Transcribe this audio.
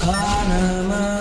Kahraman